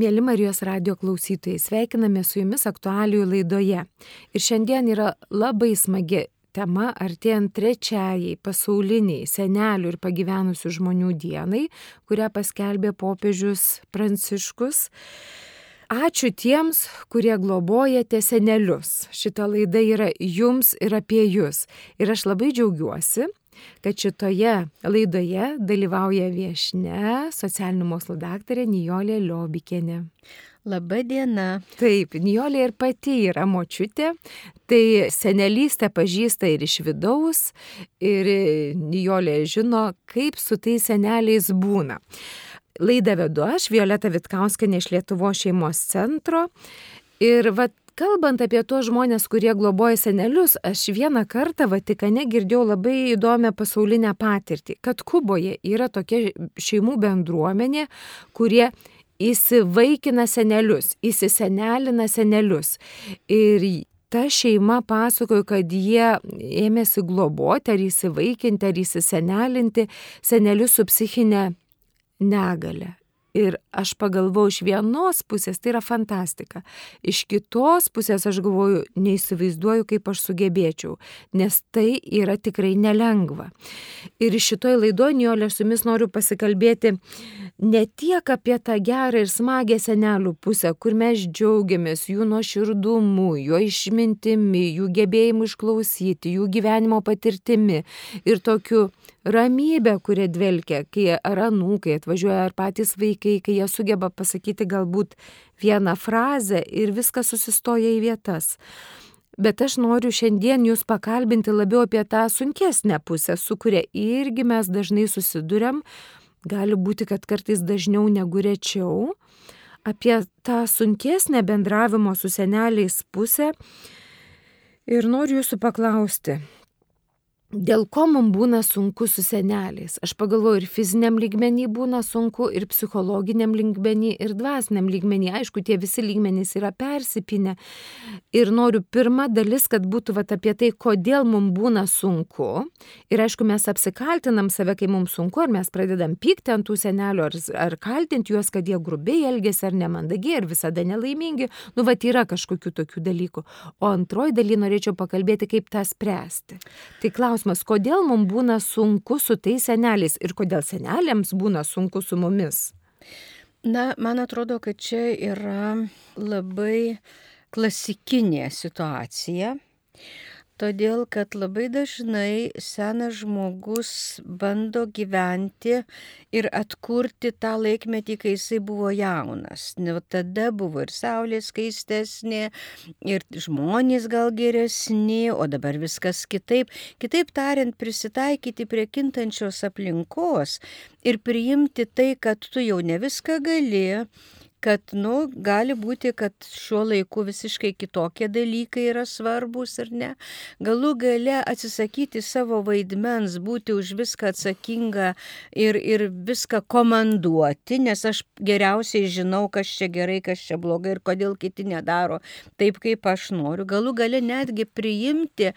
Mėly Marijos radio klausytojai, sveikiname su jumis aktualijų laidoje. Ir šiandien yra labai smagi tema artėjant trečiajai pasauliniai senelių ir pagyvenusių žmonių dienai, kurią paskelbė popiežius Pranciškus. Ačiū tiems, kurie globojate senelius. Šita laida yra jums ir apie jūs. Ir aš labai džiaugiuosi, kad šitoje laidoje dalyvauja viešne socialinių mokslų daktarė Nijolė Liobikienė. Labai diena. Taip, Nijolė ir pati yra močiutė, tai senelystę pažįsta ir iš vidaus, ir Nijolė žino, kaip su tais seneliais būna. Laidą vedu aš, Violeta Vitkauskenė iš Lietuvo šeimos centro. Ir vat kalbant apie tuos žmonės, kurie globoja senelius, aš vieną kartą Vatikane girdėjau labai įdomią pasaulinę patirtį, kad Kuboje yra tokia šeimų bendruomenė, kurie įsivaikina senelius, įsisenelina senelius. Ir ta šeima pasakojo, kad jie ėmėsi globoti ar įsivaikinti ar įsisenelinti senelius su psichinė negale. Ir aš pagalvoju, iš vienos pusės tai yra fantastika, iš kitos pusės aš galvoju, neįsivaizduoju, kaip aš sugebėčiau, nes tai yra tikrai nelengva. Ir šitoj laidoje, Niolė, su jumis noriu pasikalbėti ne tiek apie tą gerą ir smagę senelių pusę, kur mes džiaugiamės jų nuoširdumu, jo išmintimi, jų gebėjimu išklausyti, jų gyvenimo patirtimi ir tokiu ramybę, kurie dvelkia, kai ar anūkai atvažiuoja, ar patys vaikai, kai jie sugeba pasakyti galbūt vieną frazę ir viskas susistoja į vietas. Bet aš noriu šiandien jūs pakalbinti labiau apie tą sunkesnę pusę, su kuria irgi mes dažnai susidurėm, gali būti, kad kartais dažniau negu rečiau, apie tą sunkesnę bendravimo su seneliais pusę. Ir noriu jūsų paklausti, Dėl ko mums būna sunku su seneliais? Aš pagalvoju, ir fiziniam lygmenį būna sunku, ir psichologiniam lygmenį, ir dvasiniam lygmenį. Aišku, tie visi lygmenys yra persipinę. Ir noriu pirmą dalis, kad būtų vat, apie tai, kodėl mums būna sunku. Ir aišku, mes apsikaltinam save, kai mums sunku, ar mes pradedam pykti ant tų senelių, ar, ar kaltinti juos, kad jie grubiai elgesi, ar nemandagiai, ar visada nelaimingi. Nu, vat yra kažkokių tokių dalykų. O antroji daly norėčiau pakalbėti, kaip tą spręsti. Tai klausimas klausimas, kodėl mums būna sunku su tais seneliais ir kodėl senelėms būna sunku su mumis? Na, man atrodo, kad čia yra labai klasikinė situacija todėl kad labai dažnai senas žmogus bando gyventi ir atkurti tą laikmetį, kai jisai buvo jaunas. Ne, tada buvo ir saulė skaistesnė, ir žmonės gal geresni, o dabar viskas kitaip. Kitaip tariant, prisitaikyti prie kintančios aplinkos ir priimti tai, kad tu jau ne viską gali kad, nu, gali būti, kad šiuo laiku visiškai kitokie dalykai yra svarbus ar ne. Galų gale atsisakyti savo vaidmens, būti už viską atsakinga ir, ir viską komanduoti, nes aš geriausiai žinau, kas čia gerai, kas čia blogai ir kodėl kiti nedaro taip, kaip aš noriu. Galų gale netgi priimti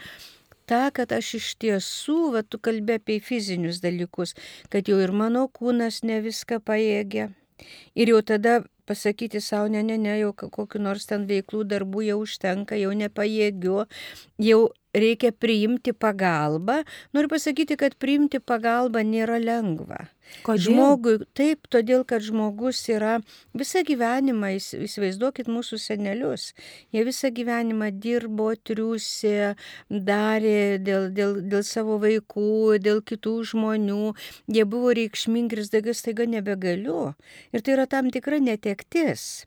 ta, kad aš iš tiesų, va, tu kalbė apie fizinius dalykus, kad jau ir mano kūnas ne viską pajėgia. Ir jau tada pasakyti savo, ne, ne, ne, jau kokiu nors ten veiklų darbų jau užtenka, jau nepajėgiu, jau reikia priimti pagalbą. Noriu pasakyti, kad priimti pagalbą nėra lengva. Kodėl? Žmogui, taip, todėl, kad žmogus yra visą gyvenimą, įsivaizduokit mūsų senelius, jie visą gyvenimą dirbo, triusė, darė dėl, dėl, dėl savo vaikų, dėl kitų žmonių, jie buvo reikšmingi ir staiga staiga nebegaliu. Ir tai yra tam tikra netektis.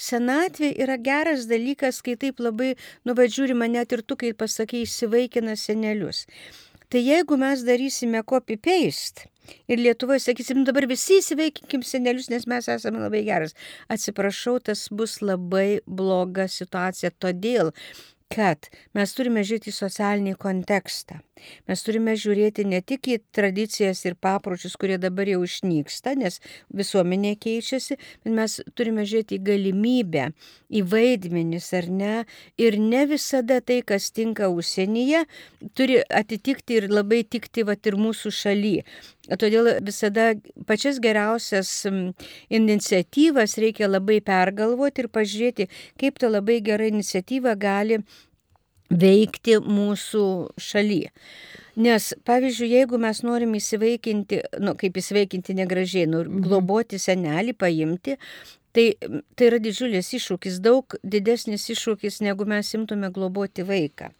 Senatvė yra geras dalykas, kai taip labai nuvadžiūrima net ir tu, kai pasakai, įsivaikina senelius. Tai jeigu mes darysime copy-paste ir Lietuvoje sakysim, dabar visi įsiveikinkim senelius, nes mes esame labai geras, atsiprašau, tas bus labai bloga situacija. Todėl, kad mes turime žiūrėti į socialinį kontekstą. Mes turime žiūrėti ne tik į tradicijas ir papročius, kurie dabar jau išnyksta, nes visuomenė keičiasi, bet mes turime žiūrėti į galimybę, į vaidmenis ar ne. Ir ne visada tai, kas tinka užsienyje, turi atitikti ir labai tikti vat ir mūsų šaly. Todėl visada pačias geriausias iniciatyvas reikia labai pergalvoti ir pažiūrėti, kaip ta labai gera iniciatyva gali veikti mūsų šalyje. Nes, pavyzdžiui, jeigu mes norim įsivaikinti, nu, kaip įsivaikinti negražiai, nu, globoti senelį, paimti, tai, tai yra didžiulis iššūkis, daug didesnis iššūkis, negu mes imtume globoti vaiką.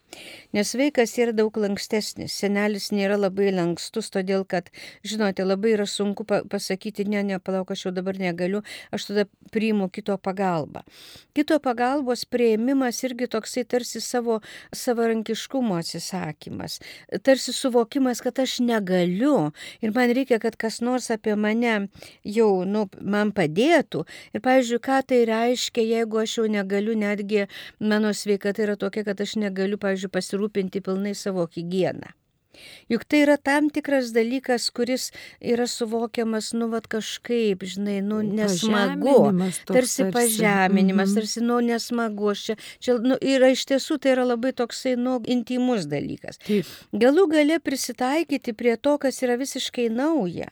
Nes vaikas yra daug lankstesnis, senelis nėra labai lankstus, todėl kad, žinote, labai yra sunku pasakyti, ne, ne, palauk, aš jau dabar negaliu, aš tada priimu kito pagalbą. Kito pagalbos prieimimas irgi toksai tarsi savo savarankiškumo atsisakymas, tarsi suvokimas, kad aš negaliu ir man reikia, kad kas nors apie mane jau, nu, man padėtų. Ir, pavyzdžiui, ką tai reiškia, jeigu aš jau negaliu, netgi mano sveikata yra tokia, kad aš negaliu, pavyzdžiui, pavyzdžiui, pasirūpinti pilnai savo higieną. Juk tai yra tam tikras dalykas, kuris yra suvokiamas, nu, vad kažkaip, žinai, nu, nesmagu. Tarsi pažeminimas, mhm. tarsi, nu, nesmagu. Čia, čia nu, yra iš tiesų, tai yra labai toksai, nu, intimus dalykas. Taip. Galų gale prisitaikyti prie to, kas yra visiškai nauja.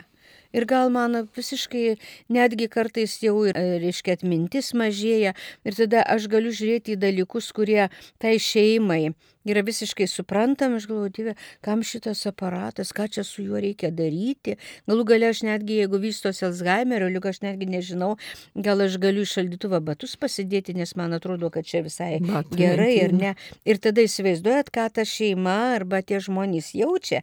Ir gal mano visiškai netgi kartais jau, reiškia, atmintis mažėja ir tada aš galiu žiūrėti į dalykus, kurie tai šeimai yra visiškai suprantami, aš galvoju, dieve, kam šitas aparatas, ką čia su juo reikia daryti. Galų gale aš netgi, jeigu vystosi Alzheimerio, liuk aš netgi nežinau, gal aš galiu iš šaldytuvo batus pasidėti, nes man atrodo, kad čia visai Batai, gerai ir ne. Ir tada įsivaizduojat, ką ta šeima arba tie žmonės jaučia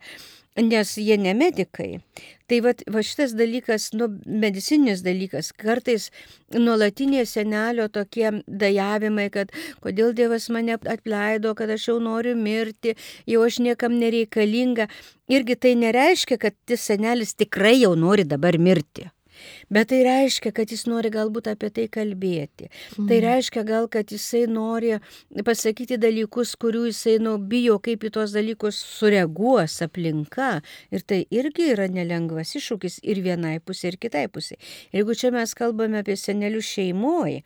nes jie ne medikai. Tai va, va šitas dalykas, nu, medicininis dalykas, kartais nuolatinė senelio tokie dajavimai, kad kodėl Dievas mane atleido, kad aš jau noriu mirti, jau aš niekam nereikalinga. Irgi tai nereiškia, kad senelis tikrai jau nori dabar mirti. Bet tai reiškia, kad jis nori galbūt apie tai kalbėti. Mm. Tai mhm. reiškia gal, kad jisai nori pasakyti dalykus, kurių jisai nu, bijo, kaip į tuos dalykus sureaguos aplinka. Ir tai irgi yra nelengvas iššūkis ir vienai pusė, ir kitai pusė. Jeigu čia mes kalbame apie senelius šeimoje,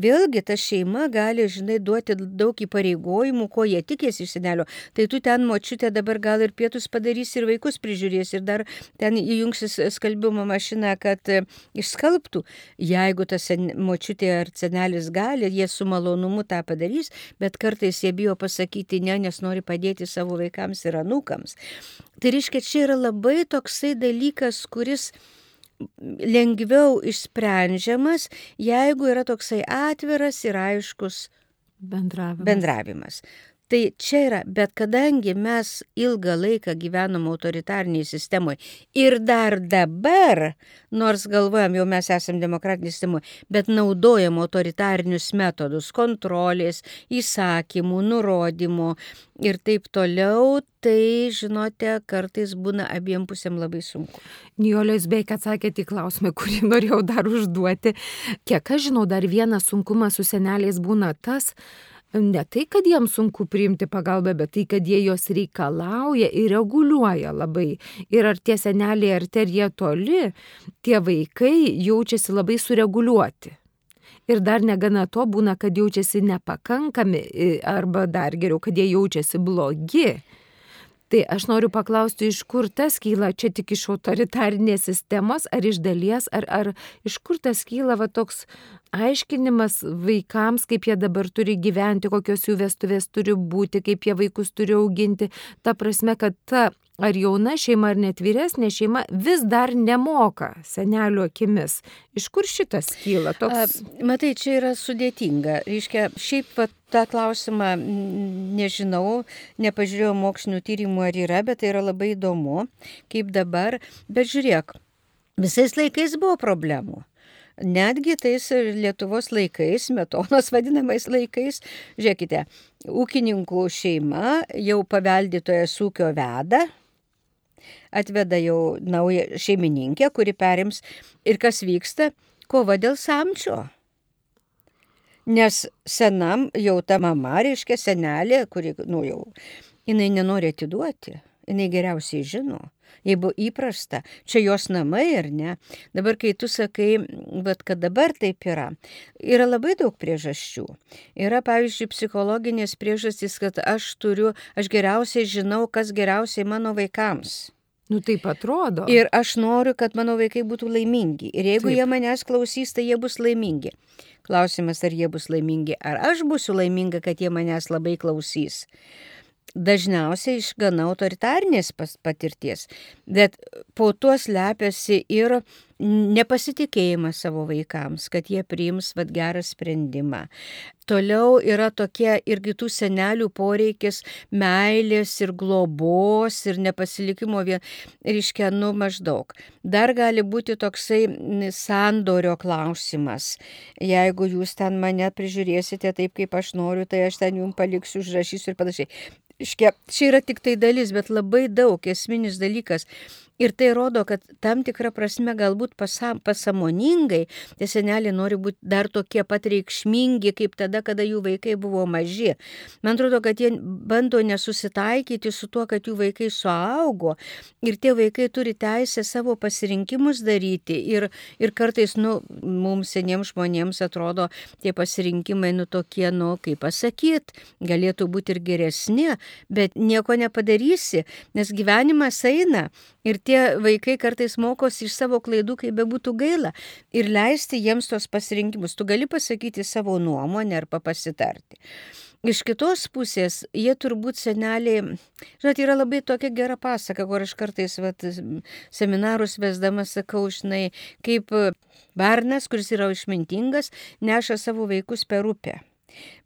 vėlgi ta šeima gali, žinai, duoti daug įpareigojimų, ko jie tikėsi iš senelio. Tai tu ten močiutė dabar gal ir pietus padarys, ir vaikus prižiūrės, ir dar ten įjungsis skalbimo mašiną, kad išskalbtų. Jeigu tas močiutė ar senelis gali, jie su malonumu tą padarys, bet kartais jie bijo pasakyti ne, nes nori padėti savo vaikams ir anūkams. Tai reiškia, čia yra labai toksai dalykas, kuris lengviau išsprendžiamas, jeigu yra toksai atviras ir aiškus bendravimas. bendravimas. Tai čia yra, bet kadangi mes ilgą laiką gyvenom autoritarniai sistemoje ir dar dabar, nors galvojam, jau mes esame demokratinė sistema, bet naudojam autoritarinius metodus - kontrolės, įsakymų, nurodymų ir taip toliau, tai, žinote, kartais būna abiem pusėm labai sunku. Nijolės beveik atsakėte į klausimą, kurį norėjau dar užduoti. Kiek aš žinau, dar vienas sunkumas su seneliais būna tas, ne tai, kad jiems sunku priimti pagalbą, bet tai, kad jie jos reikalauja ir reguliuoja labai. Ir ar tie seneliai, ar ter jie toli, tie vaikai jaučiasi labai sureguliuoti. Ir dar negana to būna, kad jaučiasi nepakankami arba dar geriau, kad jie jaučiasi blogi. Tai aš noriu paklausti, iš kur tas kyla, čia tik iš autoritarinės sistemos, ar iš dalies, ar, ar iš kur tas kyla va toks aiškinimas vaikams, kaip jie dabar turi gyventi, kokios jų vestuvės turi būti, kaip jie vaikus turi auginti. Ta prasme, kad ta ar jauna šeima, ar net vyresnė šeima vis dar nemoka senelių akimis. Iš kur šitas kyla? Toks... Matai, čia yra sudėtinga. Reiškia, šiaip pat tą klausimą nežinau, nepažiūrėjau mokslinių tyrimų ar yra, bet tai yra labai įdomu, kaip dabar. Bet žiūrėk, visais laikais buvo problemų. Netgi tais Lietuvos laikais, metonos vadinamais laikais, žiūrėkite, ūkininkų šeima jau paveldėtojas ūkio veda, atveda jau naują šeimininkę, kuri perims. Ir kas vyksta, kova dėl samčio. Nes senam jau ta mama, reiškia senelė, kuri, nu jau, jinai nenori atiduoti, jinai geriausiai žino jei buvo įprasta, čia jos namai ar ne. Dabar, kai tu sakai, bet kad dabar taip yra, yra labai daug priežasčių. Yra, pavyzdžiui, psichologinės priežastys, kad aš turiu, aš geriausiai žinau, kas geriausiai mano vaikams. Nu taip atrodo. Ir aš noriu, kad mano vaikai būtų laimingi. Ir jeigu Taip. jie manęs klausys, tai jie bus laimingi. Klausimas, ar jie bus laimingi, ar aš būsiu laiminga, kad jie manęs labai klausys. Dažniausiai iš gana autoritarnės patirties, bet po tuo slepiasi ir nepasitikėjimas savo vaikams, kad jie priims vad gerą sprendimą. Toliau yra tokie irgi tų senelių poreikis meilės ir globos ir nepasilikimo vien, reiškia, nu maždaug. Dar gali būti toksai sandorio klausimas. Jeigu jūs ten mane prižiūrėsite taip, kaip aš noriu, tai aš ten jums paliksiu, užrašysiu ir panašiai. Iškia, čia yra tik tai dalis, bet labai daug esminis dalykas. Ir tai rodo, kad tam tikrą prasme galbūt pasam, pasamoningai tie seneliai nori būti dar tokie pat reikšmingi, kaip tada, kada jų vaikai buvo maži. Man atrodo, kad jie bando nesusitaikyti su tuo, kad jų vaikai suaugo ir tie vaikai turi teisę savo pasirinkimus daryti. Ir, ir kartais, nu, mums seniems žmonėms atrodo tie pasirinkimai, nu, tokie, nu, kaip pasakyti, galėtų būti ir geresni, bet nieko nepadarysi, nes gyvenimas eina. Ir tie vaikai kartais mokosi iš savo klaidų, kaip bebūtų gaila. Ir leisti jiems tos pasirinkimus. Tu gali pasakyti savo nuomonę arba pasitarti. Iš kitos pusės, jie turbūt seneliai, žinot, yra labai tokia gera pasaka, kur aš kartais vat, seminarus vesdama sakau, žinai, kaip Barnas, kuris yra išmintingas, neša savo vaikus per upę.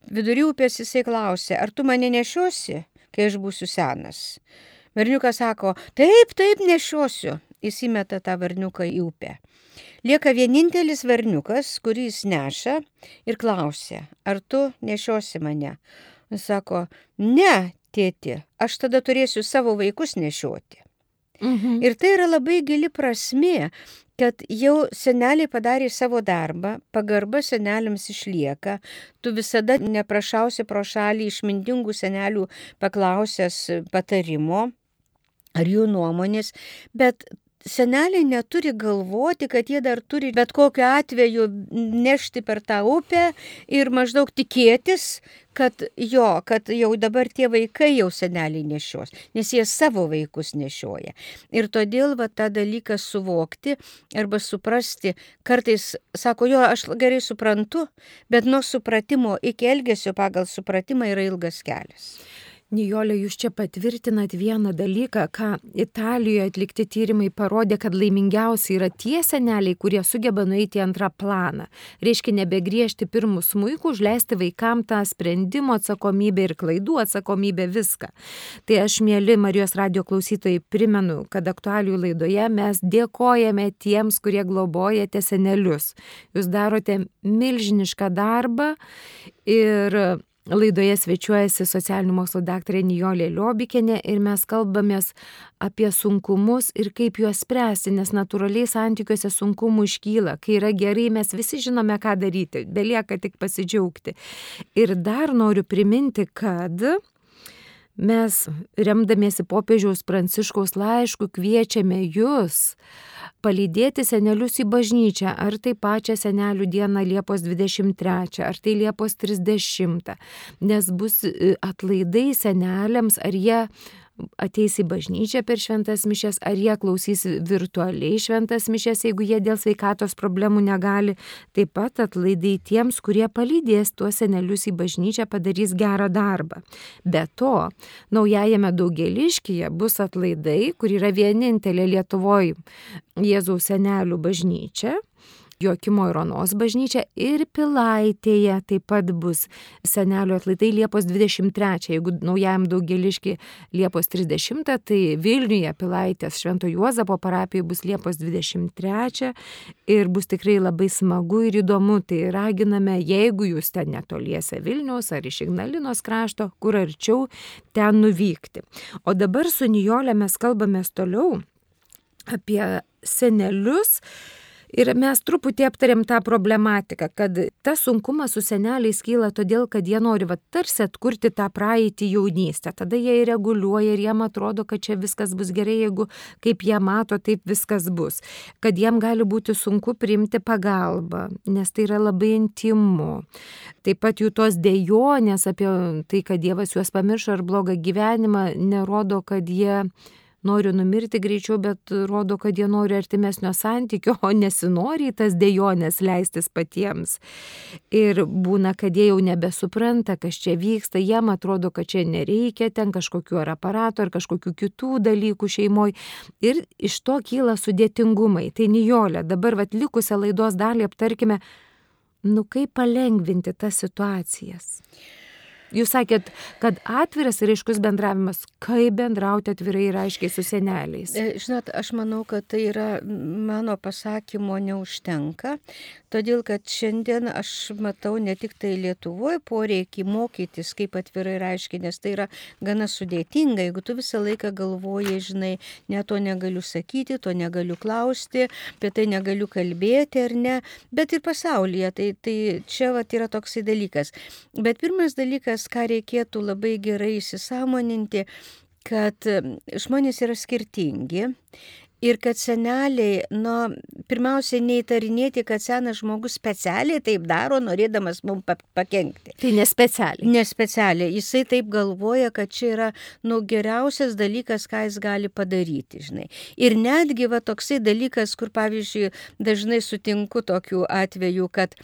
Vidury upės jisai klausė, ar tu mane nešiosi, kai aš būsiu senas? Berniukas sako, taip, taip nešiosiu. Įsimeta tą varniuką į upę. Lieka vienintelis varniukas, kurį jis neša ir klausia, ar tu nešiosi mane? Jis sako, ne, tėti, aš tada turėsiu savo vaikus nešioti. Mhm. Ir tai yra labai gili prasme, kad jau seneliai padarė savo darbą, pagarba seneliams išlieka, tu visada neprašausi pro šalį išmintingų senelių paklausęs patarimo ar jų nuomonės, bet seneliai neturi galvoti, kad jie dar turi bet kokiu atveju nešti per tą upę ir maždaug tikėtis, kad jo, kad jau dabar tie vaikai jau seneliai nešios, nes jie savo vaikus nešioja. Ir todėl va tą dalyką suvokti arba suprasti, kartais sako, jo, aš gerai suprantu, bet nuo supratimo iki elgesio pagal supratimą yra ilgas kelias. Nijolė, jūs čia patvirtinat vieną dalyką, ką Italijoje atlikti tyrimai parodė, kad laimingiausi yra tie seneliai, kurie sugeba nueiti į antrą planą. Reiškia nebegriežti pirmų smūkų, užleisti vaikam tą sprendimo atsakomybę ir klaidų atsakomybę viską. Tai aš, mėly Marijos radio klausytojai, primenu, kad aktualių laidoje mes dėkojame tiems, kurie globojate senelius. Jūs darote milžinišką darbą ir Laidoje svečiuojasi socialinių mokslo daktarė Nijolė Liobikinė ir mes kalbamės apie sunkumus ir kaip juos spręsti, nes natūraliai santykiuose sunkumų iškyla. Kai yra gerai, mes visi žinome, ką daryti, belieka tik pasidžiaugti. Ir dar noriu priminti, kad mes, remdamiesi popiežiaus pranciškaus laišku, kviečiame jūs palydėti senelius į bažnyčią, ar tai pačią senelių dieną Liepos 23, ar tai Liepos 30, nes bus e, atlaidai seneliams, ar jie ateis į bažnyčią per šventas mišes, ar jie klausys virtualiai šventas mišes, jeigu jie dėl sveikatos problemų negali. Taip pat atlaidai tiems, kurie palydės tuos senelius į bažnyčią, padarys gerą darbą. Be to, naujajame daugeliškyje bus atlaidai, kur yra vienintelė Lietuvoje Jėzaus senelių bažnyčia. Jokimo ir Onos bažnyčia ir Pilaitėje taip pat bus senelio atlaidai Liepos 23. Jeigu naujajam daugeliški Liepos 30, tai Vilniuje Pilaitės Švento Juozapo parapijoje bus Liepos 23 ir bus tikrai labai smagu ir įdomu. Tai raginame, jeigu jūs ten netoliese Vilnius ar iš Ignalinos krašto, kur arčiau, ten nuvykti. O dabar su Nijolė mes kalbame toliau apie senelius Ir mes truputį aptarėm tą problematiką, kad tas sunkumas su seneliais kyla todėl, kad jie nori va, tarsi atkurti tą praeitį jaunystę. Tada jie reguliuoja ir jiem atrodo, kad čia viskas bus gerai, jeigu kaip jie mato, taip viskas bus. Kad jiem gali būti sunku priimti pagalbą, nes tai yra labai intimu. Taip pat jų tos dėjonės apie tai, kad Dievas juos pamiršo ar blogą gyvenimą, nerodo, kad jie nori numirti greičiau, bet rodo, kad jie nori artimesnio santykio, o nesinori į tas dėjonės leistis patiems. Ir būna, kad jie jau nebesupranta, kas čia vyksta, jiem atrodo, kad čia nereikia ten kažkokių ar aparatų, ar kažkokių kitų dalykų šeimoje. Ir iš to kyla sudėtingumai. Tai Nijolė, dabar vat likusią laidos dalį aptarkime, nu kaip palengvinti tas situacijas. Jūs sakėt, kad atviras ir aiškus bendravimas, kaip bendrauti atvirai ir aiškiai su seneliais. E, žinot, aš manau, kad tai yra mano pasakymo neužtenka, todėl kad šiandien aš matau ne tik tai Lietuvoje poreikį mokytis, kaip atvirai ir aiškiai, nes tai yra gana sudėtinga, jeigu tu visą laiką galvoji, žinai, ne to negaliu sakyti, to negaliu klausti, apie tai negaliu kalbėti ar ne, bet ir pasaulyje, tai, tai čia vat, yra toksai dalykas. Bet pirmas dalykas, dalykas, ką reikėtų labai gerai įsisamoninti, kad žmonės yra skirtingi Ir kad seneliai, nu, pirmiausia, neįtarinėti, kad senas žmogus specialiai taip daro, norėdamas mums pakengti. Tai nespecialiai. Nespecialiai. Jisai taip galvoja, kad čia yra, nu, geriausias dalykas, ką jis gali padaryti, žinai. Ir netgi va toksai dalykas, kur, pavyzdžiui, dažnai sutinku tokių atvejų, kad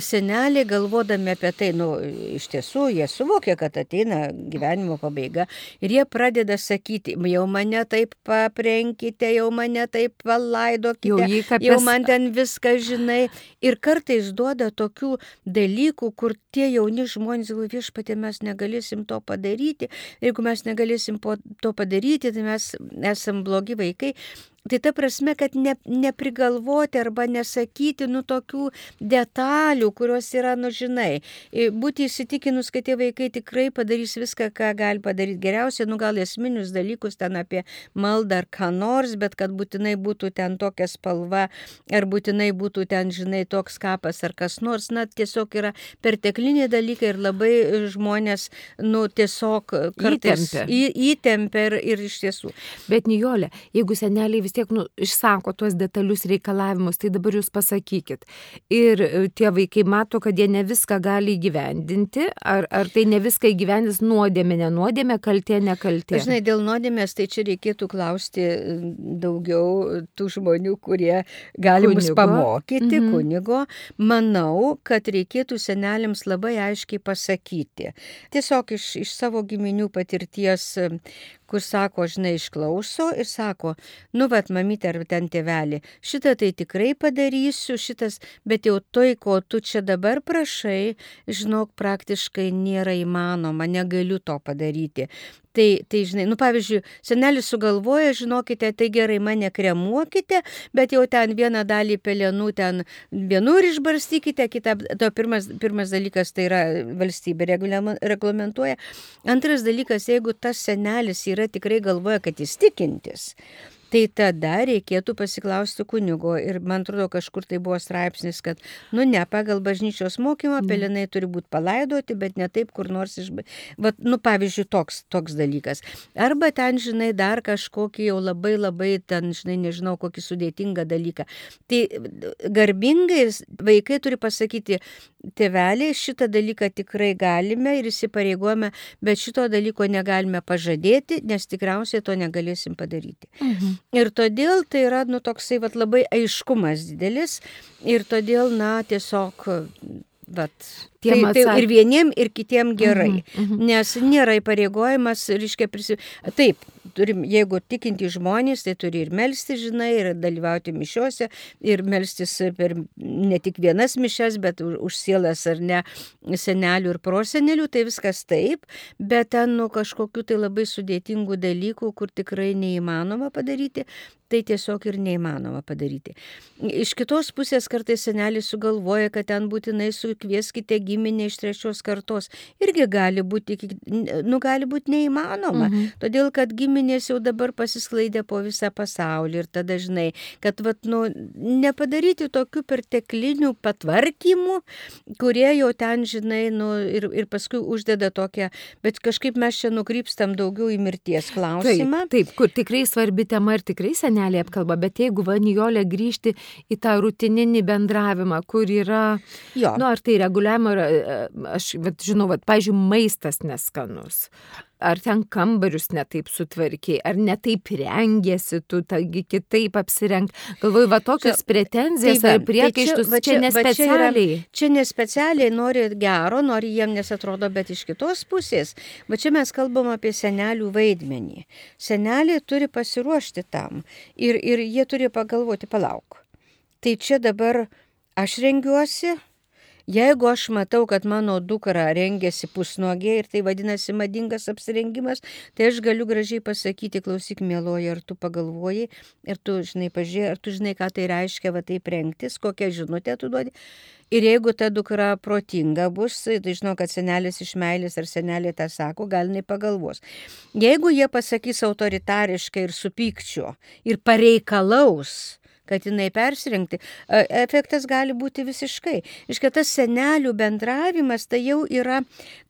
seneliai galvodami apie tai, nu, iš tiesų, jie suvokia, kad ateina gyvenimo pabaiga ir jie pradeda sakyti, jau mane taip paprenkite, jau mane taip palaidokite, jau, kapės... jau man ten viską žinai. Ir kartais duoda tokių dalykų, kur tie jauni žmonės galvoja, viešpatė, mes negalėsim to padaryti. Jeigu mes negalėsim to padaryti, tai mes esam blogi vaikai. Tai ta prasme, kad ne, neprigalvoti arba nesakyti, nu, tokių detalių, kurios yra, nu, žinai, būti įsitikinus, kad tie vaikai tikrai padarys viską, ką gali padaryti geriausia, nu, gal esminius dalykus ten apie maldą ar ką nors, bet kad būtinai būtų ten tokia spalva, ar būtinai būtų ten, žinai, toks kapas ar kas nors, na, tiesiog yra pertekliniai dalykai ir labai žmonės, nu, tiesiog kartais įtempia, įtempia ir, ir iš tiesų. Bet Nijolė, jeigu seneliai vis vis tiek nu, išsako tuos detalius reikalavimus, tai dabar jūs pasakykit. Ir e, tie vaikai mato, kad jie ne viską gali įgyvendinti, ar, ar tai ne viską įgyvendins nuodėmė, nenuodėmė, kaltė, nekaltė. Žinai, dėl nuodėmės tai čia reikėtų klausti daugiau tų žmonių, kurie gali kunigo. mus pamokyti, mhm. kunigo. Manau, kad reikėtų senelėms labai aiškiai pasakyti. Tiesiog iš, iš savo giminių patirties kur sako, žinai, išklauso ir sako, nu, vad, mamytė ar ten tėvelį, šitą tai tikrai padarysiu, šitas, bet jau tai, ko tu čia dabar prašai, žinok, praktiškai nėra įmanoma, negaliu to padaryti. Tai, tai žinai, nu pavyzdžiui, senelis sugalvoja, žinokite, tai gerai mane kremuokite, bet jau ten vieną dalį pelenų ten vienur išbarstykite, kitą, to pirmas, pirmas dalykas tai yra valstybė reglamentuoja. Antras dalykas, jeigu tas senelis yra tikrai galvoja, kad jis tikintis, tai tada reikėtų pasiklausti kunigo. Ir man atrodo, kažkur tai buvo straipsnis, kad, nu ne, pagal bažnyčios mokymą pelenai turi būti palaidoti, bet ne taip kur nors iš... Vat, nu, pavyzdžiui, toks, toks dalykas. Arba ten, žinai, dar kažkokį jau labai labai ten, žinai, nežinau, kokį sudėtingą dalyką. Tai garbingai vaikai turi pasakyti, tėveliai, šitą dalyką tikrai galime ir įsipareigojame, bet šito dalyko negalime pažadėti, nes tikriausiai to negalėsim padaryti. Mhm. Ir todėl tai yra, nu, toksai vat, labai aiškumas didelis ir todėl, na, tiesiog Vat. Tai, tai ir vieniem, ir kitiem gerai. Mm -hmm. Nes nėra įpareigojimas, reiškia, prisi... Taip, turim, jeigu tikinti žmonės, tai turi ir melsti, žinai, ir dalyvauti mišiuose, ir melstis per ne tik vienas mišes, bet už, sielas ar ne senelių ir prosenelių, tai viskas taip, bet ten nuo kažkokių tai labai sudėtingų dalykų, kur tikrai neįmanoma padaryti, tai tiesiog ir neįmanoma padaryti. Iš kitos pusės kartais senelis sugalvoja, kad ten būtinai sukvieskite giminę iš trečios kartos. Irgi gali būti, nu, gali būti neįmanoma, mhm. todėl kad giminės jau dabar pasisklaidė po visą pasaulį ir tada žinai, kad vat, nu, nepadaryti tokių perteklinių patvarkymų, kurie jau ten, žinai, nu, ir, ir paskui uždeda tokią, bet kažkaip mes čia nukrypstam daugiau į mirties klausimą. Taip, taip kur tikrai svarbi tema ir tikrai senelė apkalba, bet jeigu vanijolė grįžti į tą rutininį bendravimą, kur yra, jo. nu, ar tai reguliavimo, aš vat, žinau, vat, pažiūrėjau, maistas neskanus. ar ten kambarius netaip sutvarkiai, ar netaip rengėsi tu, taigi kitaip apsirenk. Galvoju, va tokias Čia- pretenzijas tai va, ar tai priekaištus čia- va čia čia- va čia yra- nespecialiai. Čia nespecialiai nori gero, nori jiem nesatrodo, bet iš kitos pusės. Va čia mes kalbam apie senelių vaidmenį. Seneliai turi pasiruošti tam ir, ir jie turi pagalvoti, palauk. Tai čia dabar aš rengiuosi. Jeigu aš matau, kad mano dukra rengiasi pusnuogiai ir tai vadinasi madingas apsirengimas, tai aš galiu gražiai pasakyti, klausyk, mėloji, ar tu pagalvoji, ir tu, žinai, pažiūrėjai, ar tu žinai, ką tai reiškia, va taip rengtis, kokią žinutę tu duodi. Ir jeigu ta dukra protinga bus, tai žinau, kad senelis iš meilės ar senelė tą sako, gal jinai pagalvos. Jeigu jie pasakys autoritariškai ir su pykčiu ir pareikalaus, kad jinai persirengti, e, efektas gali būti visiškai. Iškia tas senelių bendravimas tai jau yra,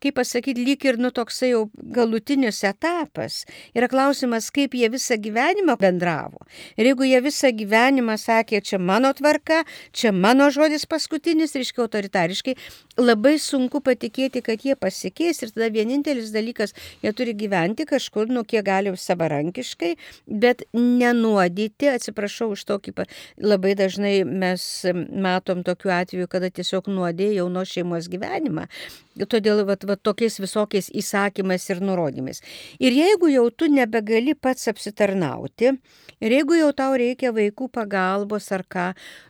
kaip pasakyti, lyg ir nu toksai jau galutinis etapas. Yra klausimas, kaip jie visą gyvenimą bendravo. Ir jeigu jie visą gyvenimą sakė, čia mano tvarka, čia mano žodis paskutinis, reiškia autoritariškai, labai sunku patikėti, kad jie pasikeis ir tada vienintelis dalykas, jie turi gyventi kažkur, nu kiek gali savarankiškai, bet nenuodyti, atsiprašau už tokį, labai dažnai mes matom tokių atvejų, kada tiesiog nuodė jauno šeimos gyvenimą. Todėl vat, vat, tokiais visokiais įsakymais ir nurodymais. Ir jeigu jau tu nebegali pats apsitarnauti, ir jeigu jau tau reikia vaikų pagalbos ar ką,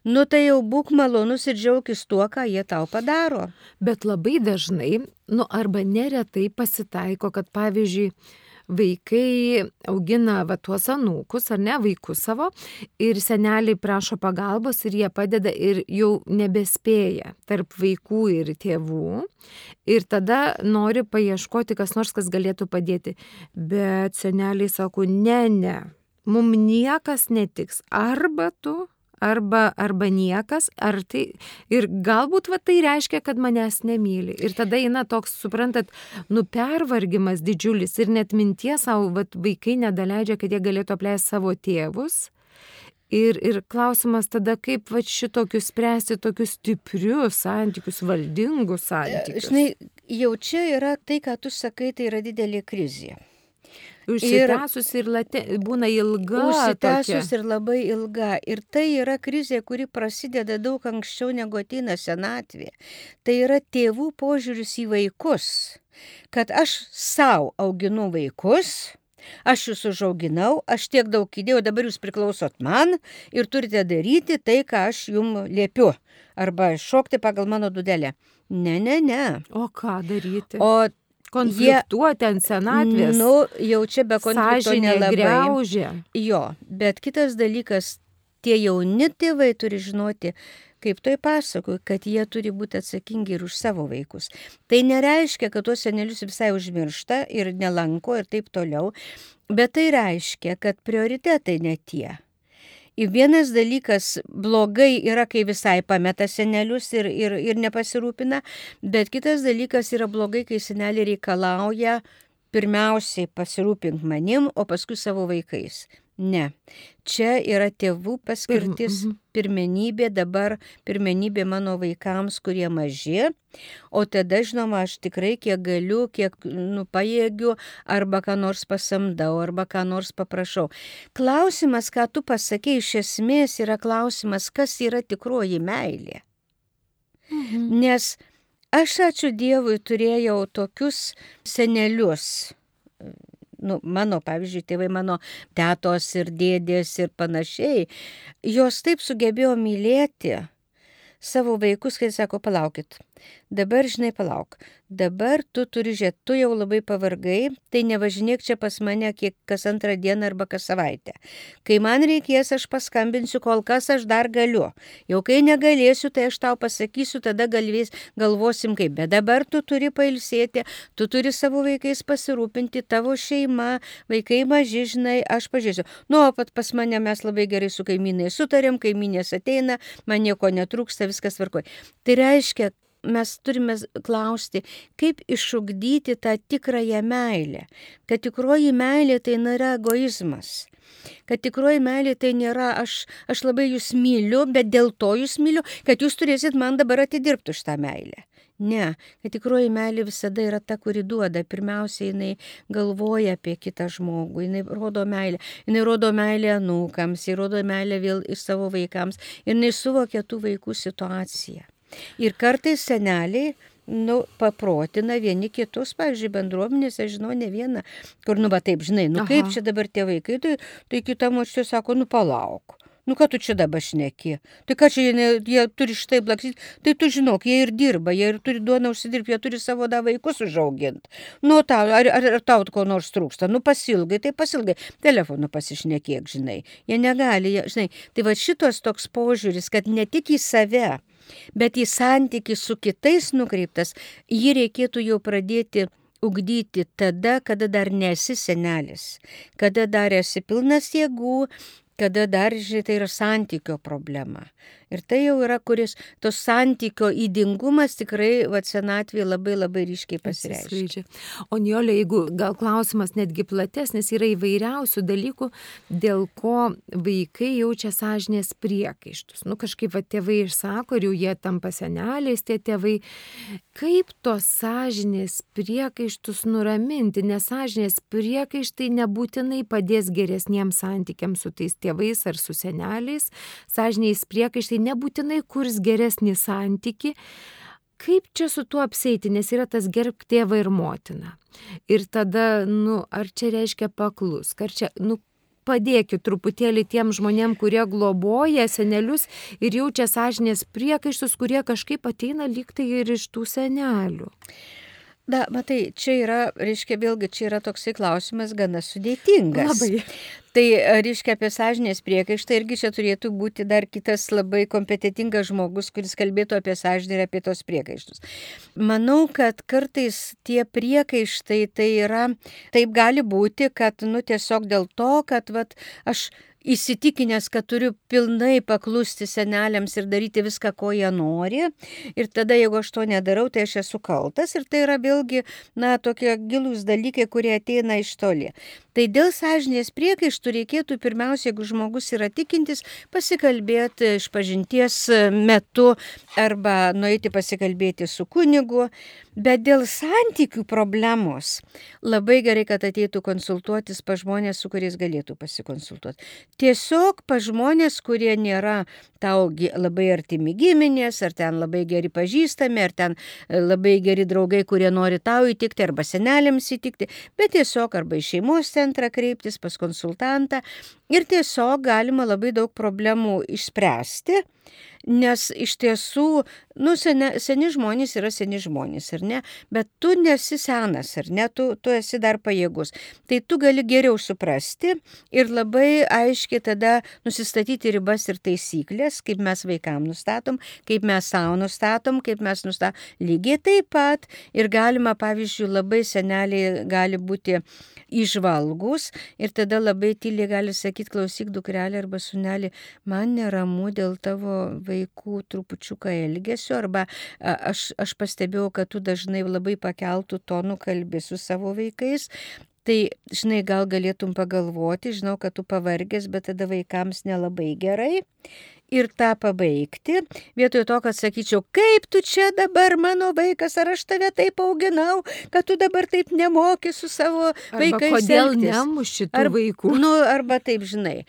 nu tai jau būk malonus ir džiaugis tuo, ką jie tau padaro. Bet labai dažnai, nu arba neretai pasitaiko, kad pavyzdžiui, vaikai augina va tuos anūkus ar ne vaikus savo ir seneliai prašo pagalbos ir jie padeda ir jau nebespėja tarp vaikų ir tėvų. Ir tada nori paieškoti kas nors, kas galėtų padėti. Bet seneliai sako, ne, ne, mums niekas netiks. Arba tu arba, arba niekas, ar tai, ir galbūt va, tai reiškia, kad manęs nemyli. Ir tada eina toks, suprantat, nu pervargimas didžiulis ir net minties savo, va, vaikai nedaleidžia, kad jie galėtų apleisti savo tėvus. Ir, ir klausimas tada, kaip va šitokius spręsti tokius stiprius santykius, valdingus santykius. Žinai, jau čia yra tai, ką tu sakai, tai yra didelė krizė. Užsitęsus ir, ir late, būna ilga. Užsitęsus ir labai ilga. Ir tai yra krizė, kuri prasideda daug anksčiau negu ateina senatvė. Tai yra tėvų požiūris į vaikus. Kad aš savo auginu vaikus, aš jūs užauginau, aš tiek daug įdėjau, dabar jūs priklausot man ir turite daryti tai, ką aš jums liepiu. Arba šokti pagal mano dudelę. Ne, ne, ne. O ką daryti? O konfliktuoti ant senatvės. Nu, jau čia be konflikto nelabai. Graužė. Jo, bet kitas dalykas, tie jauni tėvai turi žinoti, kaip toj pasakoju, kad jie turi būti atsakingi ir už savo vaikus. Tai nereiškia, kad tuos senelius visai užmiršta ir nelanko ir taip toliau, bet tai reiškia, kad prioritetai ne tie. Ir vienas dalykas blogai yra, kai visai pameta senelius ir, ir, ir nepasirūpina, bet kitas dalykas yra blogai, kai seneliai reikalauja pirmiausiai pasirūpink manim, o paskui savo vaikais. Ne. Čia yra tėvų paskirtis, Mhm. pirmenybė dabar, pirmenybė mano vaikams, kurie maži, o tada, žinoma, aš tikrai kiek galiu, kiek nu, pajėgiu, arba ką nors pasamdau, arba ką nors paprašau. Klausimas, ką tu pasakėjai, iš esmės yra klausimas, kas yra tikroji meilė. Mhm. Nes aš, ačiū Dievui, turėjau tokius senelius. Nu, mano, pavyzdžiui, tėvai mano tetos ir dėdės ir panašiai, jos taip sugebėjo mylėti savo vaikus, kai sako, palaukit, dabar žinai, palauk, dabar tu turi žiūrėti, tu jau labai pavargai, tai nevažinėk čia pas mane kiek kas antrą dieną arba kas savaitę. Kai man reikės, aš paskambinsiu, kol kas aš dar galiu. Jau kai negalėsiu, tai aš tau pasakysiu, tada galvės, galvosim kaip. Bet dabar tu turi pailsėti, tu turi savo vaikais pasirūpinti, tavo šeima, vaikai maži, žinai, aš pažiūrėsiu. Nu, o pat pas mane mes labai gerai su kaimynai sutarėm, kaiminės ateina, man nieko netrūksta, viskas tvarkoja. Tai reiškia, mes turime klausti, kaip išugdyti tą tikrąją meilę. Kad tikroji meilė tai nėra egoizmas. Kad tikroji meilė tai nėra aš, aš labai jūs myliu, bet dėl to jūs myliu, kad jūs turėsit man dabar atidirbti už tą meilę. Ne, kad tikroji meilė visada yra ta, kuri duoda. Pirmiausia, jinai galvoja apie kitą žmogų, jinai rodo meilę. Jinai rodo meilę anūkams, jinai rodo meilę vėl iš savo vaikams. Ir jinai suvokia tų vaikų situaciją. Ir kartais seneliai nu, paprotina vieni kitus, pavyzdžiui, bendruomenėse, žinau, ne vieną, kur, nu, va taip, žinai, nu, Aha. kaip čia dabar tie vaikai, tai, tai kita močiutė sako, nu, palauk. Nu, ką tu čia dabar šneki? Tai ką čia jie, jie turi šitai blaksyti? Tai tu žinok, jie ir dirba, jie ir turi duoną užsidirbti, jie turi savo da vaikus užauginti. Nu, tau, ar, ar, ar tau ko nors trūksta? Nu, pasilgai, tai pasilgai. Telefonu pasišnekėk, žinai. Jie negali, jie, žinai. Tai va šitos toks požiūris, kad ne tik į save, bet į santyki su kitais nukreiptas, jį reikėtų jau pradėti ugdyti tada, kada dar nesi senelis, kada dar esi pilnas jėgų, kada dar, tai yra santykio problema. Ir tai jau yra, kuris tos santykio įdingumas tikrai senatvėje labai labai ryškiai pasireiškia. O Niolė, jeigu gal klausimas netgi platesnis, yra įvairiausių dalykų, dėl ko vaikai jaučia sąžinės priekaištus. Nu kažkaip va, tėvai išsako ir jau jie tampa seneliais, tie tėvai. Kaip tos sąžinės priekaištus nuraminti, nes sąžinės priekaištai nebūtinai padės geresniems santykiams su tais tėvais ar su seneliais. Sąžinės priekaištai nebūtinai kurs geresnį santyki. Kaip čia su tuo apseiti, nes yra tas gerb tėvą ir motiną. Ir tada, nu, ar čia reiškia paklus, ar čia, nu, padėkit truputėlį tiem žmonėm, kurie globoja senelius ir jaučia sąžinės priekaištus, kurie kažkaip ateina liktai ir iš tų senelių. Na, matai, čia yra, reiškia, vėlgi čia yra toksai klausimas gana sudėtingas. Labai. Tai, reiškia, apie sąžinės priekaištą irgi čia turėtų būti dar kitas labai kompetitingas žmogus, kuris kalbėtų apie sąžinę ir apie tos priekaištus. Manau, kad kartais tie priekaištai tai yra, taip gali būti, kad, nu, tiesiog dėl to, kad, vat, aš įsitikinęs, kad turiu pilnai paklusti seneliams ir daryti viską, ko jie nori. Ir tada, jeigu aš to nedarau, tai aš esu kaltas. Ir tai yra vėlgi, na, tokie gilūs dalykai, kurie ateina iš toli. Tai dėl sąžinės priekaištų reikėtų pirmiausia, jeigu žmogus yra tikintis, pasikalbėti iš pažinties metu arba nueiti pasikalbėti su kunigu. Bet dėl santykių problemos labai gerai, kad ateitų konsultuotis pa žmonės, su kuriais galėtų pasikonsultuoti. Tiesiog pa žmonės, kurie nėra tau labai artimi giminės, ar ten labai geri pažįstami, ar ten e, labai geri draugai, kurie nori tau įtikti, arba senelėms įtikti, bet tiesiog arba į šeimos centrą kreiptis pas konsultantą ir tiesiog galima labai daug problemų išspręsti nes iš tiesų, nu, seni, seni žmonės yra seni žmonės, ar ne, bet tu nesi senas, ar ne, tu, tu esi dar pajėgus. Tai tu gali geriau suprasti ir labai aiškiai tada nusistatyti ribas ir taisyklės, kaip mes vaikam nustatom, kaip mes savo nustatom, kaip mes nustatom. Lygiai taip pat ir galima, pavyzdžiui, labai seneliai gali būti išvalgus ir tada labai tyliai gali sakyti, klausyk dukrelį arba sunelį, man neramu dėl tavo vaikų trupučiuką elgesio arba aš, aš pastebėjau, kad tu dažnai labai pakeltų tonų kalbė su savo vaikais. Tai, žinai, gal galėtum pagalvoti, žinau, kad tu pavargęs, bet tada vaikams nelabai gerai ir tą pabaigti, vietoj to, kad sakyčiau, kaip tu čia dabar mano vaikas, ar aš tave taip auginau, kad tu dabar taip nemoki su savo arba vaikais. Kodėl nemuši tų ar, vaikų? Nu, arba taip, žinai.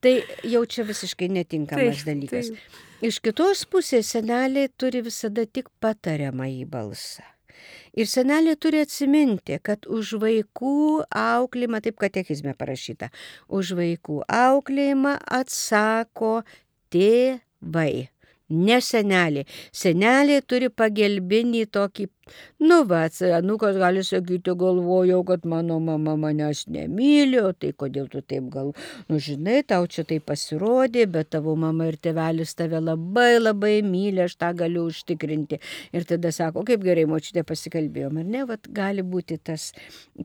Tai jau čia visiškai netinkamas taip, dalykas. Taip. Iš kitos pusės seneliai turi visada tik patariamą į balsą. Ir senelė turi atsiminti, kad už vaikų auklėjimą, taip katekizme parašyta, už vaikų auklėjimą atsako tėvai, ne senelė. Senelė turi pagelbinį tokį Nu, va, anukas gali sakyti, galvojau, kad mano mama manęs nemyli, o tai kodėl tu taip gal, nu žinai, tau čia tai pasirodė, bet tavo mama ir tėvelis tave labai labai myli, aš tą galiu užtikrinti. Ir tada sako, kaip gerai močiutė pasikalbėjom, ar ne, va, gali būti tas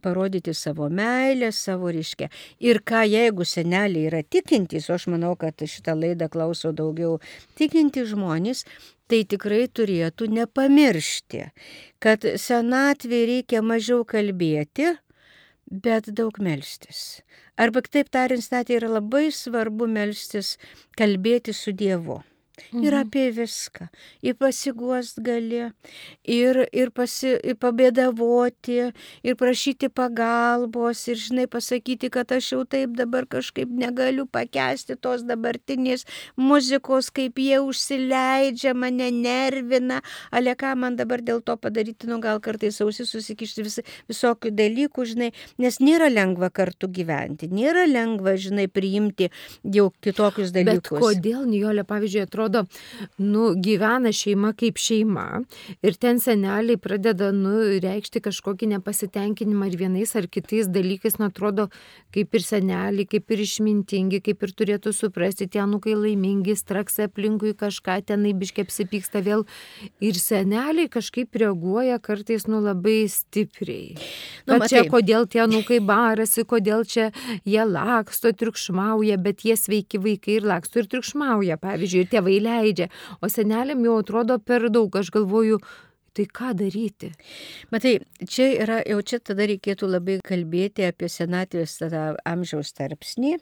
parodyti savo meilę, savo ryškę. Ir ką jeigu seneliai yra tikintys, o aš manau, kad šitą laidą klauso daugiau tikintys žmonės, tai tikrai turėtų nepamiršti, kad senatvė reikia mažiau kalbėti, bet daug melstis. Arba kitaip tariant, statė yra labai svarbu melstis, kalbėti su Dievu. Ir apie viską. Ir pasiguost gali, ir, ir, pasi, ir pabėdavoti, ir prašyti pagalbos, ir, žinai, pasakyti, kad aš jau taip dabar kažkaip negaliu pakesti tos dabartinės muzikos, kaip jie užsileidžia, mane nervina, ale ką man dabar dėl to padaryti, nu gal kartais ausis susikišti vis, visokių dalykų, žinai, nes nėra lengva kartu gyventi, nėra lengva, žinai, priimti jau kitokius dalykus. Bet kodėl, Nijolė, pavyzdžiui, atrodo, nu, gyvena šeima kaip šeima ir ten seneliai pradeda, nu, reikšti kažkokį nepasitenkinimą ir vienais ar kitais dalykais, nu, atrodo, kaip ir seneliai, kaip ir išmintingi, kaip ir turėtų suprasti, tie nukai laimingi, straksa aplinkui kažką, tenai biškiai apsipyksta vėl ir seneliai kažkaip reaguoja kartais, nu, labai stipriai. Nu, matai, čia kodėl tie nukai barasi, kodėl čia jie laksto, triukšmauja, bet jie sveiki vaikai ir laksto ir triukšmauja, pavyzdžiui, ir tėvai leidžia, o seneliam jau atrodo per daug, aš galvoju, Tai ką daryti? Matai, čia yra, jau čia tada reikėtų labai kalbėti apie senatvės tada amžiaus tarpsnį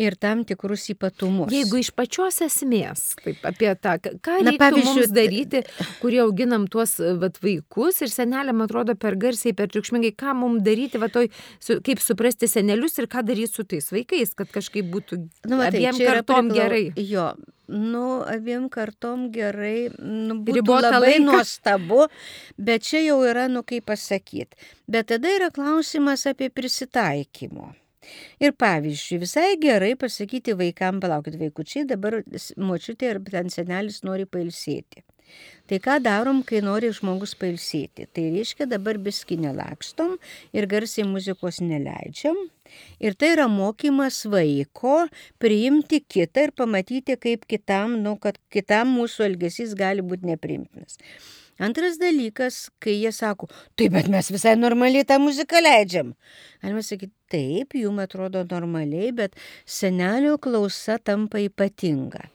ir tam tikrus ypatumus. Jeigu iš pačios esmės, taip, apie tą, ką Na, pavyzdžiui, daryti, kurie auginam tuos vat, vaikus ir seneliam atrodo per garsiai, per triukšmingai, ką mums daryti, va, toj, su, kaip suprasti senelius ir ką daryti su tais vaikais, kad kažkaip būtų nu, matai, abiem kartom priklau... gerai. Jo, nu, abiem kartom gerai, nu, Ribota labai laiką. nuostabu, bet čia jau yra, nu, kaip pasakyti. Bet tada yra klausimas apie prisitaikymo. Ir pavyzdžiui, visai gerai pasakyti vaikam, palaukit vaikučiai, dabar močiutė ir ten senelis nori pailsėti. Tai ką darom, kai nori žmogus pailsėti? Tai reiškia dabar biski nelakstom ir garsiai muzikos neleidžiam. Ir tai yra mokymas vaiko priimti kitą ir pamatyti, kaip kitam, nu, kad kitam mūsų elgesys gali būti neprimtinas. Antras dalykas, kai jie sako, taip, bet mes visai normaliai tą muziką leidžiam. Galima sakyti, taip, jums atrodo normaliai, bet senelio klausa tampa ypatinga.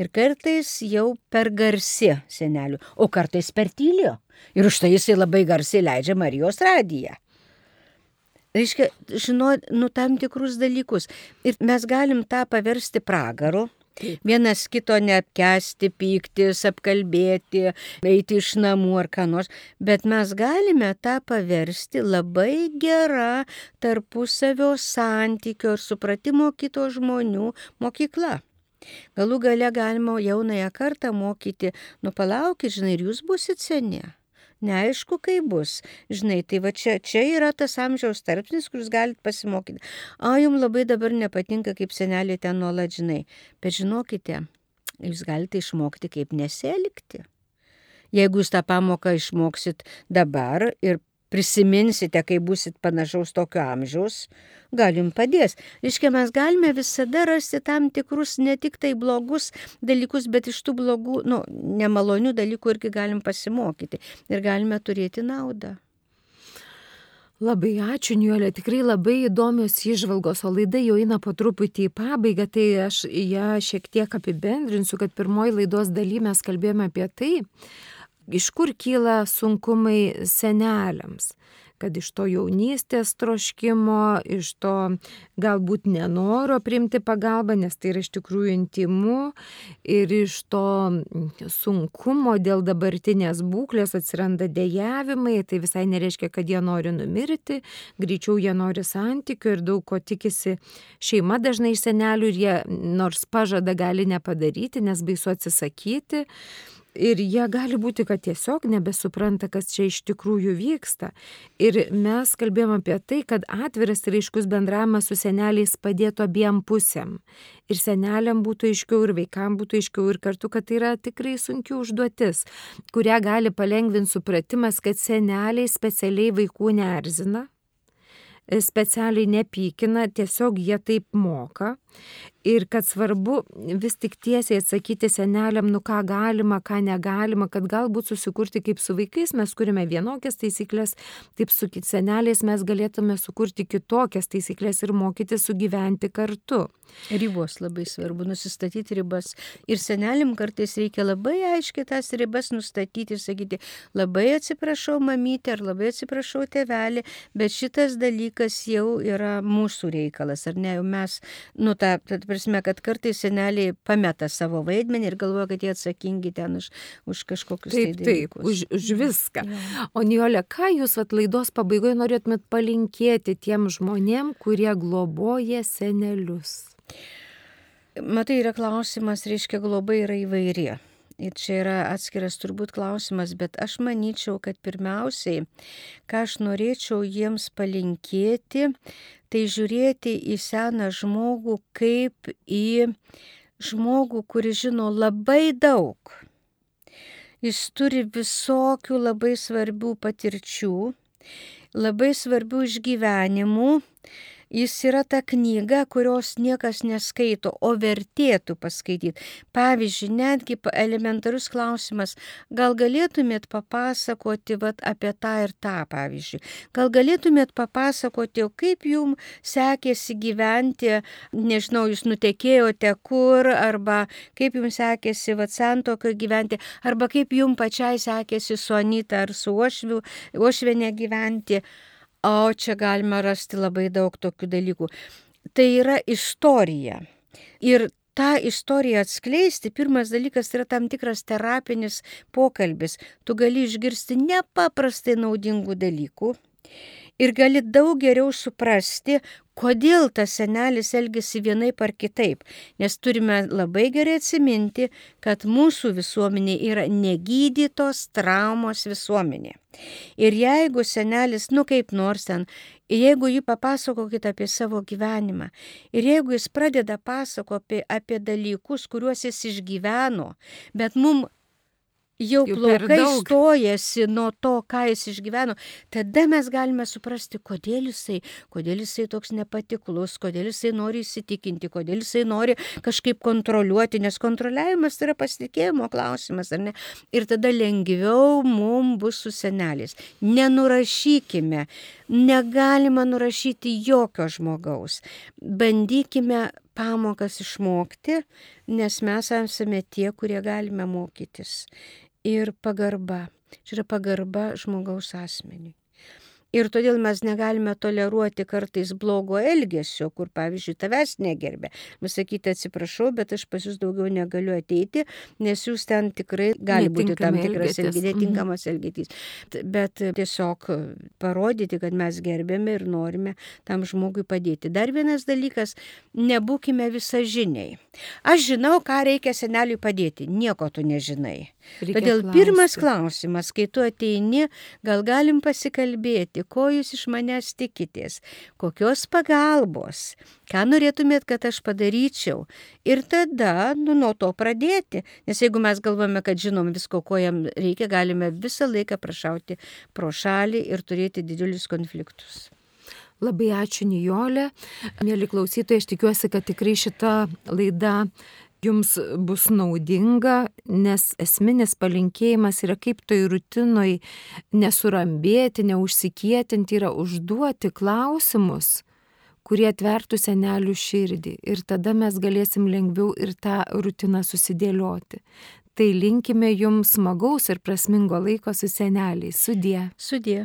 Ir kartais jau per garsi senelių, o kartais per tylio. Ir už tai jisai labai garsiai leidžia Marijos radiją. Reiškia, žinot, nu tam tikrus dalykus. Ir mes galim tą paversti pragaru. Vienas kito neapkesti, pyktis, apkalbėti, eiti iš namų ar ką nors, bet mes galime tą paversti labai gerą tarpusavio santykio ir supratimo kito žmonių mokykla. Galų gale galima jaunąją kartą mokyti, nu palaukit, žinai, ir jūs busit seni. Neaišku, kaip bus. Žinai, tai va čia, čia yra tas amžiaus tarpsnis, kur jūs galite pasimokyti. A, jums labai dabar nepatinka, kaip senelė ten nuolat žinai. Bet žinokite, jūs galite išmokti, kaip neselgti. Jeigu jūs tą pamoką išmoksit dabar ir prisiminsite, kai busit panašaus tokio amžiaus, galim padės. Iškia, mes galime visada rasti tam tikrus ne tik tai blogus dalykus, bet iš tų blogų, nu, nemalonių dalykų irgi galim pasimokyti ir galime turėti naudą. Labai ačiū, Niolė, tikrai labai įdomios įžvalgos, o laida jau eina po truputį į pabaigą, tai aš ją šiek tiek apibendrinsiu, kad pirmoji laidos daly mes kalbėjome apie tai, iš kur kyla sunkumai seneliams kad iš to jaunystės troškimo, iš to galbūt nenoro priimti pagalbą, nes tai yra iš tikrųjų intimu ir iš to sunkumo dėl dabartinės būklės atsiranda dėjavimai, tai visai nereiškia, kad jie nori numirti, greičiau jie nori santykių ir daug ko tikisi šeima dažnai iš senelių ir jie nors pažada gali nepadaryti, nes baisu atsisakyti. Ir jie gali būti, kad tiesiog nebesupranta, kas čia iš tikrųjų vyksta. Ir mes kalbėjom apie tai, kad atviras ir aiškus bendravimas su seneliais padėtų abiem pusėm. Ir seneliam būtų aiškiau, ir vaikam būtų aiškiau, ir kartu, kad tai yra tikrai sunki užduotis, kurią gali palengvinti supratimas, kad seneliai specialiai vaikų neerzina, specialiai nepykina, tiesiog jie taip moka. Ir kad svarbu vis tik tiesiai atsakyti seneliam, nu ką galima, ką negalima, kad galbūt susikurti kaip su vaikais mes kuriame vienokias taisyklės, taip su seneliais mes galėtume sukurti kitokias taisyklės ir mokyti sugyventi kartu. Ribos labai svarbu, nusistatyti ribas. Ir seneliam kartais reikia labai aiškiai tas ribas nustatyti ir sakyti, labai atsiprašau mamytė ar labai atsiprašau tevelį, bet šitas dalykas jau yra mūsų reikalas, ar ne, jau mes, nu tą, tad prasme, kad kartais seneliai pameta savo vaidmenį ir galvoja, kad jie atsakingi ten už, už kažkokius taip, tai taip, dalykus. už, už viską. Jo. O Nijolė, ką jūs at laidos pabaigoje norėtumėt palinkėti tiem žmonėm, kurie globoja senelius? Matai, yra klausimas, reiškia, globa yra įvairi. Ir čia yra atskiras turbūt klausimas, bet aš manyčiau, kad pirmiausiai, ką aš norėčiau jiems palinkėti, tai žiūrėti į seną žmogų kaip į žmogų, kuris žino labai daug. Jis turi visokių labai svarbių patirčių, labai svarbių išgyvenimų jis yra ta knyga, kurios niekas neskaito, o vertėtų paskaityti. Pavyzdžiui, netgi elementarus klausimas, gal galėtumėt papasakoti vat, apie tą ir tą, pavyzdžiui. Gal galėtumėt papasakoti, kaip jums sekėsi gyventi, nežinau, jūs nutekėjote kur, arba kaip jums sekėsi vat, santokio gyventi, arba kaip jums pačiai sekėsi su Anita ar su Ošviu, Ošvenė gyventi. O čia galima rasti labai daug tokių dalykų. Tai yra istorija. Ir tą istoriją atskleisti, pirmas dalykas yra tam tikras terapinis pokalbis. Tu gali išgirsti nepaprastai naudingų dalykų ir gali daug geriau suprasti, kodėl tas senelis elgesi vienaip ar kitaip. Nes turime labai gerai atsiminti, kad mūsų visuomenė yra negydytos traumos visuomenė. Ir jeigu senelis, nu kaip nors ten, jeigu jį papasakokit apie savo gyvenimą, ir jeigu jis pradeda pasakoti apie, apie dalykus, kuriuos jis išgyveno, bet mums jau, plaukai stojasi nuo to, ką jis išgyveno, tada mes galime suprasti, kodėl jisai, kodėl jisai toks nepatiklus, kodėl jisai nori įsitikinti, kodėl jisai nori kažkaip kontroliuoti, nes kontroliavimas tai yra pasitikėjimo klausimas, ar ne? Ir tada lengviau mums bus su seneliais. Nenurašykime, negalima nurašyti jokio žmogaus. Bandykime pamokas išmokti, nes mes esame tie, kurie galime mokytis ir pagarba. Čia yra pagarba žmogaus asmeniui. Ir todėl mes negalime toleruoti kartais blogo elgesio, kur, pavyzdžiui, tavęs negerbė. Mes sakyti atsiprašau, bet aš pas jūs daugiau negaliu ateiti, nes jūs ten tikrai gali būti tam tikras elgesys, netinkamas elgesys. Bet tiesiog parodyti, kad mes gerbėme ir norime tam žmogui padėti. Dar vienas dalykas, nebūkime visažiniai. Aš žinau, ką reikia seneliui padėti, nieko tu nežinai. Reikia Todėl klausti. pirmas klausimas, kai tu ateini, gal galim pasikalbėti, ko jūs iš manęs tikitės, kokios pagalbos, ką norėtumėt, kad aš padaryčiau. Ir tada, nu, nuo to pradėti. Nes jeigu mes galvome, kad žinom visko, ko jam reikia, galime visą laiką prašauti pro šalį ir turėti didžiulius konfliktus. Labai ačiū Nijolė. Mėly klausytojai, aš tikiuosi, kad tikrai šita laida jums bus naudinga, nes esminis palinkėjimas yra kaip toj rutinoj nesurambėti, neužsikietinti, yra užduoti klausimus kurie atvertų senelių širdį ir tada mes galėsim lengviau ir tą rutiną susidėlioti. Tai linkime jums smagaus ir prasmingo laiko su seneliais. Sudie. Sudie.